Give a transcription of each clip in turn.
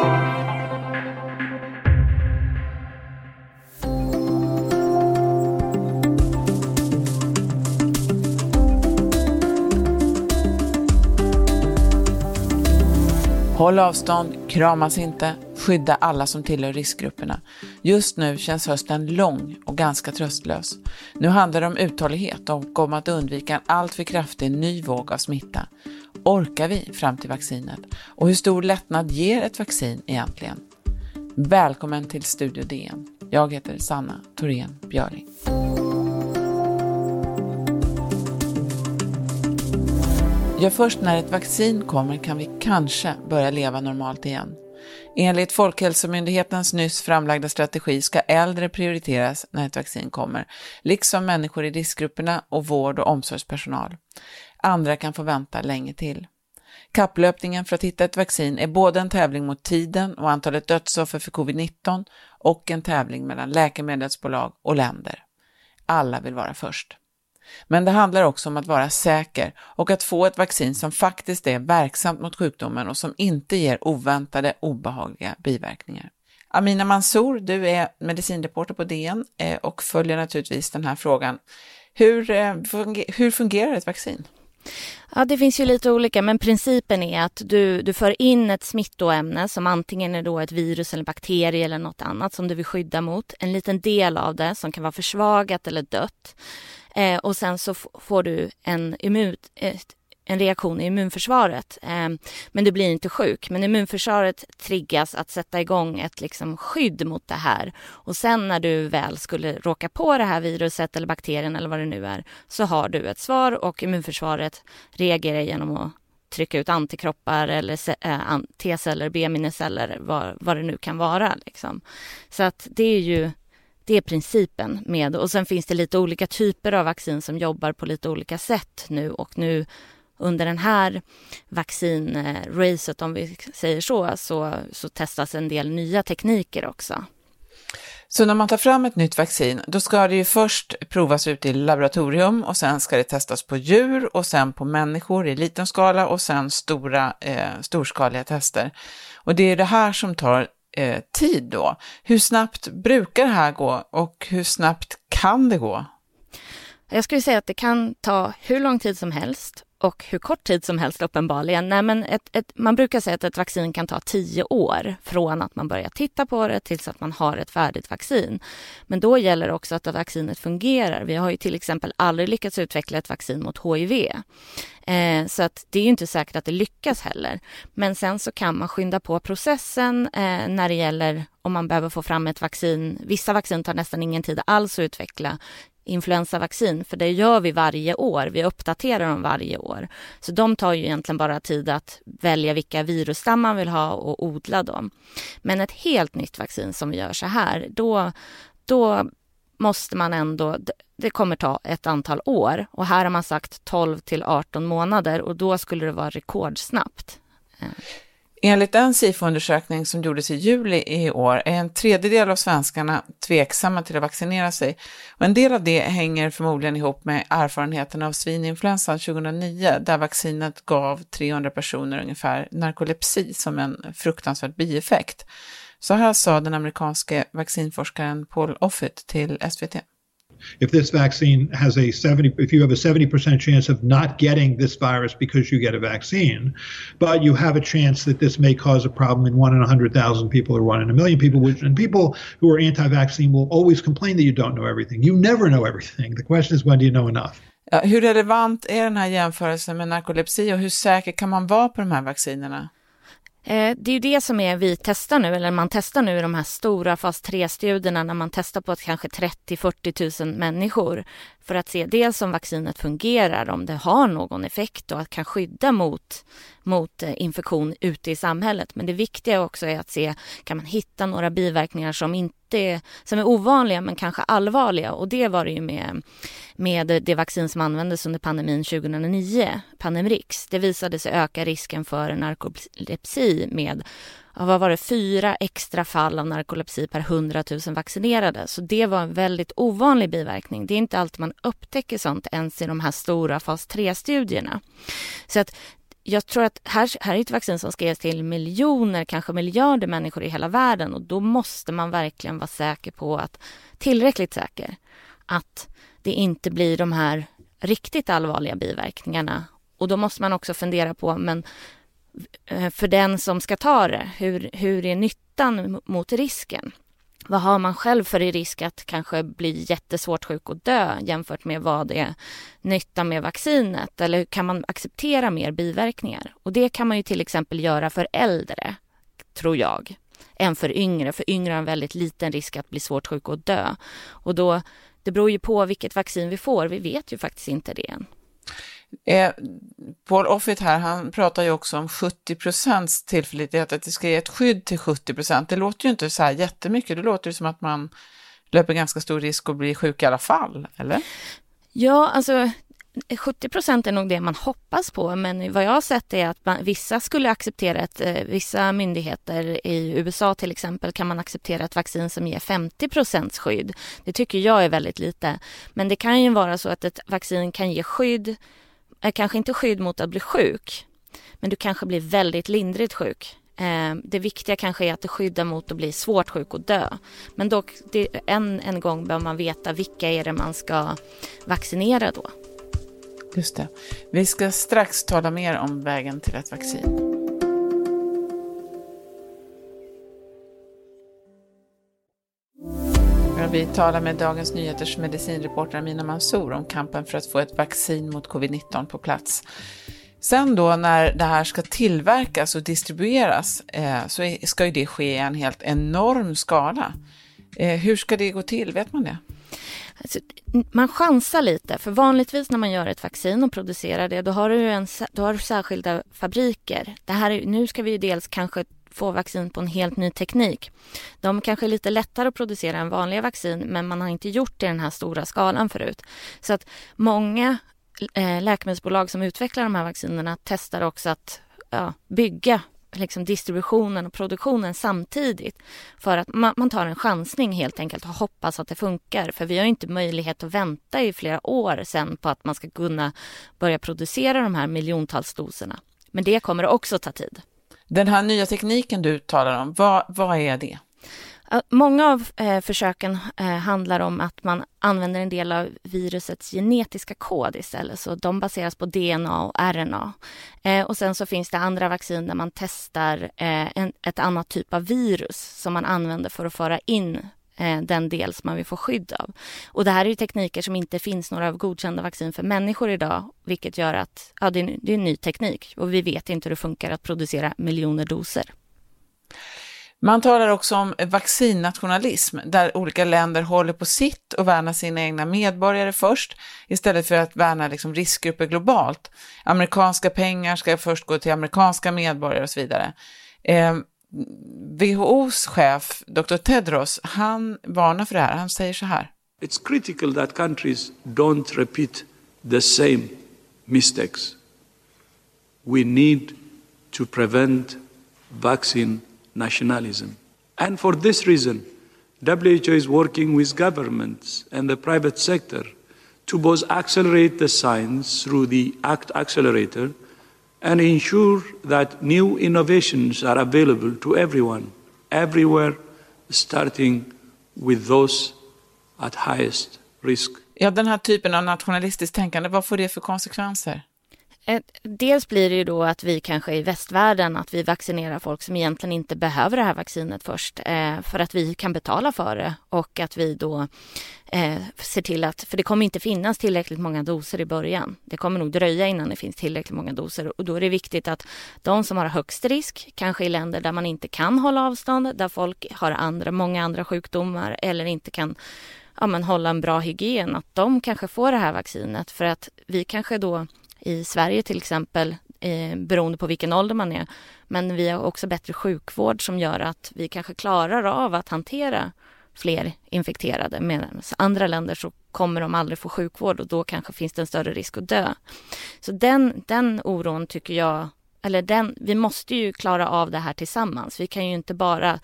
thank you. Håll avstånd, kramas inte, skydda alla som tillhör riskgrupperna. Just nu känns hösten lång och ganska tröstlös. Nu handlar det om uthållighet och om att undvika en alltför kraftig ny våg av smitta. Orkar vi fram till vaccinet? Och hur stor lättnad ger ett vaccin egentligen? Välkommen till Studio DN. Jag heter Sanna Thorén Björling. Ja, först när ett vaccin kommer kan vi kanske börja leva normalt igen. Enligt Folkhälsomyndighetens nyss framlagda strategi ska äldre prioriteras när ett vaccin kommer, liksom människor i riskgrupperna och vård och omsorgspersonal. Andra kan få vänta länge till. Kapplöpningen för att hitta ett vaccin är både en tävling mot tiden och antalet dödsoffer för covid-19 och en tävling mellan läkemedelsbolag och länder. Alla vill vara först. Men det handlar också om att vara säker och att få ett vaccin som faktiskt är verksamt mot sjukdomen och som inte ger oväntade obehagliga biverkningar. Amina Mansour, du är medicinreporter på DN eh, och följer naturligtvis den här frågan. Hur, eh, hur fungerar ett vaccin? Ja, det finns ju lite olika, men principen är att du, du för in ett smittoämne som antingen är då ett virus eller bakterie eller något annat som du vill skydda mot. En liten del av det som kan vara försvagat eller dött. Eh, och sen så får du en, immun, eh, en reaktion i immunförsvaret. Eh, men du blir inte sjuk. Men immunförsvaret triggas att sätta igång ett liksom, skydd mot det här. Och sen när du väl skulle råka på det här viruset eller bakterien eller vad det nu är så har du ett svar och immunförsvaret reagerar genom att trycka ut antikroppar eller eh, T-celler, B-minneceller, vad, vad det nu kan vara. Liksom. Så att det är ju det är principen med och sen finns det lite olika typer av vaccin som jobbar på lite olika sätt nu och nu under den här vaccinracet, om vi säger så, så, så testas en del nya tekniker också. Så när man tar fram ett nytt vaccin, då ska det ju först provas ut i laboratorium och sen ska det testas på djur och sen på människor i liten skala och sen stora, eh, storskaliga tester. Och det är det här som tar eh, tid då. Hur snabbt brukar det här gå och hur snabbt kan det gå? Jag skulle säga att det kan ta hur lång tid som helst och hur kort tid som helst uppenbarligen. Nej, men ett, ett, man brukar säga att ett vaccin kan ta tio år från att man börjar titta på det tills att man har ett färdigt vaccin. Men då gäller det också att vaccinet fungerar. Vi har ju till exempel aldrig lyckats utveckla ett vaccin mot HIV. Eh, så att det är inte säkert att det lyckas heller. Men sen så kan man skynda på processen eh, när det gäller om man behöver få fram ett vaccin. Vissa vaccin tar nästan ingen tid alls att utveckla influensavaccin, för det gör vi varje år. Vi uppdaterar dem varje år. Så de tar ju egentligen bara tid att välja vilka virusstammar man vill ha och odla dem. Men ett helt nytt vaccin som vi gör så här, då, då måste man ändå, det kommer ta ett antal år och här har man sagt 12 till 18 månader och då skulle det vara rekordsnabbt. Eh. Enligt en SIFO-undersökning som gjordes i juli i år är en tredjedel av svenskarna tveksamma till att vaccinera sig. Och en del av det hänger förmodligen ihop med erfarenheten av svininfluensan 2009 där vaccinet gav 300 personer ungefär narkolepsi som en fruktansvärd bieffekt. Så här sa den amerikanske vaccinforskaren Paul Offit till SVT. If this vaccine has a 70 if you have a 70% chance of not getting this virus because you get a vaccine but you have a chance that this may cause a problem in one in 100,000 people or one in a million people which and people who are anti-vaccine will always complain that you don't know everything. You never know everything. The question is when do you know enough? Hur relevant är den här jämförelsen med narkolepsi och hur säker kan man vara på de här vaccinerna? Eh, det är ju det som är vi testar nu, eller man testar nu i de här stora fas 3-studierna när man testar på ett kanske 30-40 000 människor för att se dels om vaccinet fungerar, om det har någon effekt och att kan skydda mot, mot eh, infektion ute i samhället. Men det viktiga också är att se, kan man hitta några biverkningar som inte är, som är ovanliga men kanske allvarliga och det var det ju med, med det vaccin som användes under pandemin 2009, Pandemrix. Det visade sig öka risken för narkolepsi med vad var det, fyra extra fall av narkolepsi per 100 000 vaccinerade. Så det var en väldigt ovanlig biverkning. Det är inte alltid man upptäcker sånt ens i de här stora fas 3-studierna. Så att jag tror att här, här är ett vaccin som ska ges till miljoner, kanske miljarder människor i hela världen och då måste man verkligen vara säker på att, tillräckligt säker, att det inte blir de här riktigt allvarliga biverkningarna. Och då måste man också fundera på, men Eh, för den som ska ta det, hur, hur är nyttan mot risken? Vad har man själv för risk att kanske bli jättesvårt sjuk och dö jämfört med vad är nyttan med vaccinet? Eller kan man acceptera mer biverkningar? Och det kan man ju till exempel göra för äldre, tror jag, än för yngre. För yngre har en väldigt liten risk att bli svårt sjuk och dö. Och då, det beror ju på vilket vaccin vi får. Vi vet ju faktiskt inte det än. Eh, Paul Offit här, han pratar ju också om 70 procents tillförlitlighet, att det ska ge ett skydd till 70 procent. Det låter ju inte så här jättemycket, det låter ju som att man löper ganska stor risk att bli sjuk i alla fall, eller? Ja, alltså 70 procent är nog det man hoppas på, men vad jag har sett är att man, vissa skulle acceptera att eh, vissa myndigheter i USA till exempel kan man acceptera ett vaccin som ger 50 procents skydd. Det tycker jag är väldigt lite. Men det kan ju vara så att ett vaccin kan ge skydd är kanske inte skydd mot att bli sjuk, men du kanske blir väldigt lindrigt sjuk. Eh, det viktiga kanske är att det skyddar mot att bli svårt sjuk och dö. Men dock, en, en gång bör man veta vilka är det man ska vaccinera då. Just det. Vi ska strax tala mer om vägen till ett vaccin. Vi talar med Dagens Nyheters medicinreporter Amina Mansour om kampen för att få ett vaccin mot covid-19 på plats. Sen då när det här ska tillverkas och distribueras eh, så ska ju det ske i en helt enorm skala. Eh, hur ska det gå till, vet man det? Alltså, man chansar lite, för vanligtvis när man gör ett vaccin och producerar det, då har du, en, då har du särskilda fabriker. Det här, nu ska vi dels kanske få vaccin på en helt ny teknik. De kanske är lite lättare att producera än vanliga vaccin men man har inte gjort det i den här stora skalan förut. Så att många eh, läkemedelsbolag som utvecklar de här vaccinerna testar också att ja, bygga liksom distributionen och produktionen samtidigt. För att man, man, tar en chansning helt enkelt och hoppas att det funkar. För vi har inte möjlighet att vänta i flera år sen på att man ska kunna börja producera de här miljontals doserna. Men det kommer också ta tid. Den här nya tekniken du talar om, vad, vad är det? Många av eh, försöken eh, handlar om att man använder en del av virusets genetiska kod istället. Så de baseras på DNA och RNA. Eh, och sen så finns det andra vaccin där man testar eh, en, ett annat typ av virus som man använder för att föra in Eh, den del som man vill få skydd av. Och det här är ju tekniker som inte finns några godkända vaccin för människor idag, vilket gör att ja, det, är, det är en ny teknik och vi vet inte hur det funkar att producera miljoner doser. Man talar också om vaccinnationalism, där olika länder håller på sitt och värnar sina egna medborgare först, istället för att värna liksom riskgrupper globalt. Amerikanska pengar ska först gå till amerikanska medborgare och så vidare. Eh, WHOs chef, Dr. Tedros, han varnar för det här. Han säger så här. It's critical that countries don't repeat the same mistakes. We need to prevent vaccine nationalism. And for this reason, WHO is working with governments and the private sector to both accelerate the science through the ACT Accelerator and ensure that new innovations are available to everyone, everywhere, starting with those at highest risk. Ja, den här typen av nationalistiskt tänkande, vad får det för konsekvenser? Eh, dels blir det ju då att vi kanske i västvärlden, att vi vaccinerar folk som egentligen inte behöver det här vaccinet först, eh, för att vi kan betala för det och att vi då eh, ser till att, för det kommer inte finnas tillräckligt många doser i början. Det kommer nog dröja innan det finns tillräckligt många doser och då är det viktigt att de som har högst risk, kanske i länder där man inte kan hålla avstånd, där folk har andra, många andra sjukdomar eller inte kan ja, men hålla en bra hygien, att de kanske får det här vaccinet för att vi kanske då i Sverige till exempel, eh, beroende på vilken ålder man är. Men vi har också bättre sjukvård som gör att vi kanske klarar av att hantera fler infekterade. Medan andra länder så kommer de aldrig få sjukvård och då kanske finns det en större risk att dö. Så den, den oron tycker jag, eller den, vi måste ju klara av det här tillsammans. Vi kan ju inte bara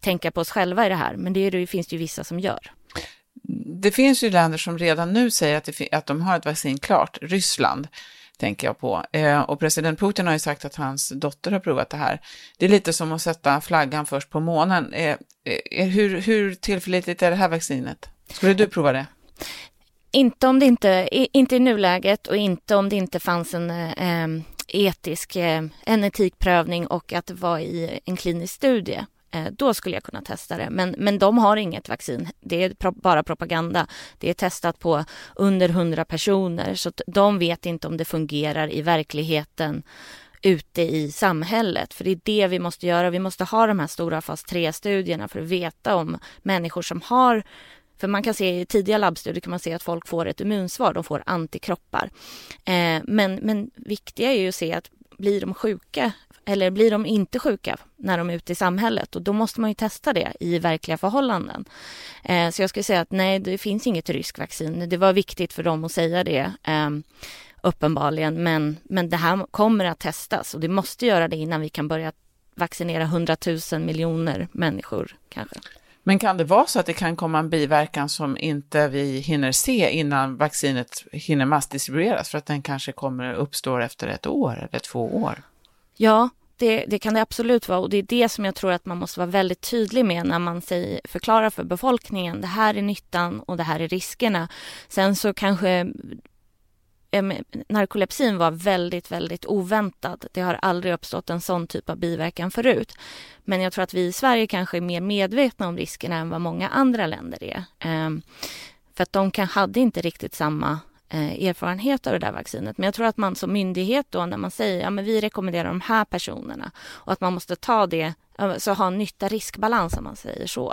tänka på oss själva i det här, men det, det finns det ju vissa som gör det finns ju länder som redan nu säger att, det, att de har ett vaccin klart. Ryssland tänker jag på. Eh, och president Putin har ju sagt att hans dotter har provat det här. Det är lite som att sätta flaggan först på månen. Eh, eh, eh hur, hur tillförlitligt är det här vaccinet? Skulle du prova det? Inte om det inte, inte i nuläget och inte om det inte fanns en eh, etisk, eh, en etikprövning och att det var i en klinisk studie. Eh, då skulle jag kunna testa det. Men, men de har inget vaccin. Det är pro bara propaganda. Det är testat på under 100 personer så de vet inte om det fungerar i verkligheten ute i samhället. För det är det vi måste göra. Vi måste ha de här stora fas 3-studierna för att veta om människor som har för man kan se i tidiga labbstudier kan man se att folk får ett immunsvar, de får antikroppar. Eh, men, men viktiga är ju att se att blir de sjuka eller blir de inte sjuka när de är ute i samhället? Och då måste man ju testa det i verkliga förhållanden. Eh, så jag skulle säga att nej, det finns inget ryskvaccin. Det var viktigt för dem att säga det. Eh, uppenbarligen, men, men det här kommer att testas och det måste göra det innan vi kan börja vaccinera hundratusen miljoner människor kanske. Men kan det vara så att det kan komma en biverkan som inte vi hinner se innan vaccinet hinner massdistribueras för att den kanske kommer uppstå efter ett år eller två år? Ja, det, det, kan det absolut vara och det är det som jag tror att man måste vara väldigt tydlig med när man säger, förklarar för befolkningen. Det här är nyttan och det här är riskerna. Sen så kanske narkolepsin var väldigt, väldigt oväntad. Det har aldrig uppstått en sån typ av biverkan förut. Men jag tror att vi i Sverige kanske är mer medvetna om riskerna än vad många andra länder är. Ehm, för att de kan, hade inte riktigt samma Eh, erfarenhet av det där vaccinet. Men jag tror att man som myndighet då när man säger ja vi rekommenderar de här personerna och att man måste ta det eh, så ha en nytta-riskbalans om man säger så.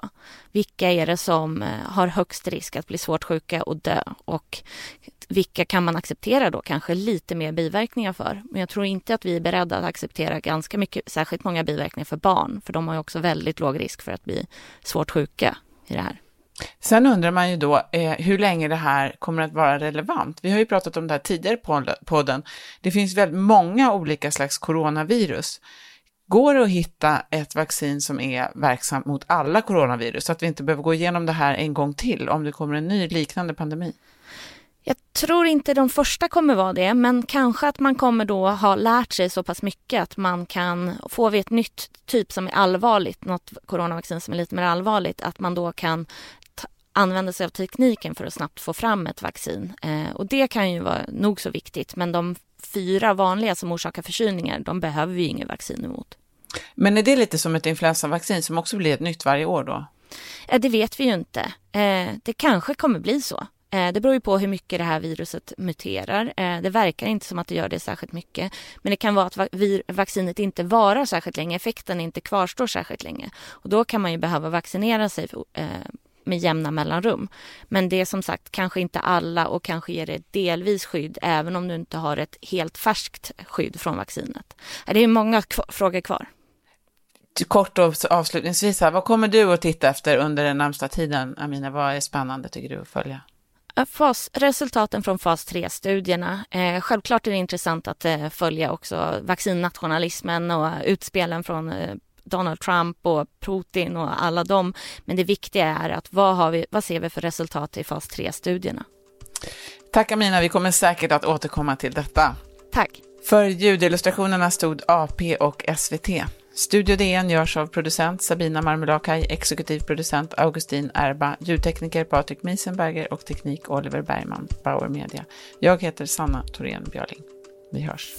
Vilka är det som eh, har högst risk att bli svårt sjuka och dö och vilka kan man acceptera då kanske lite mer biverkningar för? Men jag tror inte att vi är beredda att acceptera ganska mycket, särskilt många biverkningar för barn, för de har ju också väldigt låg risk för att bli svårt sjuka i det här. Sen undrar man ju då eh, hur länge det här kommer att vara relevant. Vi har ju pratat om det här tidigare på podden. Det finns väldigt många olika slags coronavirus. Går det att hitta ett vaccin som är verksamt mot alla coronavirus så att vi inte behöver gå igenom det här en gång till om det kommer en ny liknande pandemi? Jag tror inte de första kommer vara det, men kanske att man kommer då ha lärt sig så pass mycket att man kan, får vi ett nytt typ som är allvarligt, något coronavaccin som är lite mer allvarligt, att man då kan använda sig av tekniken för att snabbt få fram ett vaccin. Eh, och det kan ju vara nog så viktigt, men de fyra vanliga som orsakar förkylningar, de behöver vi inget vaccin emot. Men är det lite som ett influensavaccin som också blir ett nytt varje år då? Eh, det vet vi ju inte. Eh, det kanske kommer bli så. Eh, det beror ju på hur mycket det här viruset muterar. Eh, det verkar inte som att det gör det särskilt mycket. Men det kan vara att vaccinet inte varar särskilt länge, effekten inte kvarstår särskilt länge. Och då kan man ju behöva vaccinera sig eh, med jämna mellanrum. Men det är som sagt kanske inte alla och kanske ger det delvis skydd även om du inte har ett helt färskt skydd från vaccinet. Det är många frågor kvar. Kort och avslutningsvis, här, vad kommer du att titta efter under den närmsta tiden? Amina, vad är spännande tycker du att följa? Fas, resultaten från fas 3-studierna. Eh, självklart är det intressant att eh, följa också vaccinnationalismen och utspelen från eh, Donald Trump och Putin och alla dem. Men det viktiga är att vad, har vi, vad ser vi för resultat i fas 3-studierna? Tack Amina, vi kommer säkert att återkomma till detta. Tack. För ljudillustrationerna stod AP och SVT. Studio DN görs av producent Sabina Marmelakai, exekutiv producent Augustin Erba, ljudtekniker Patrik Miesenberger och teknik Oliver Bergman, Bauer Media. Jag heter Sanna Thorén Björling. Vi hörs.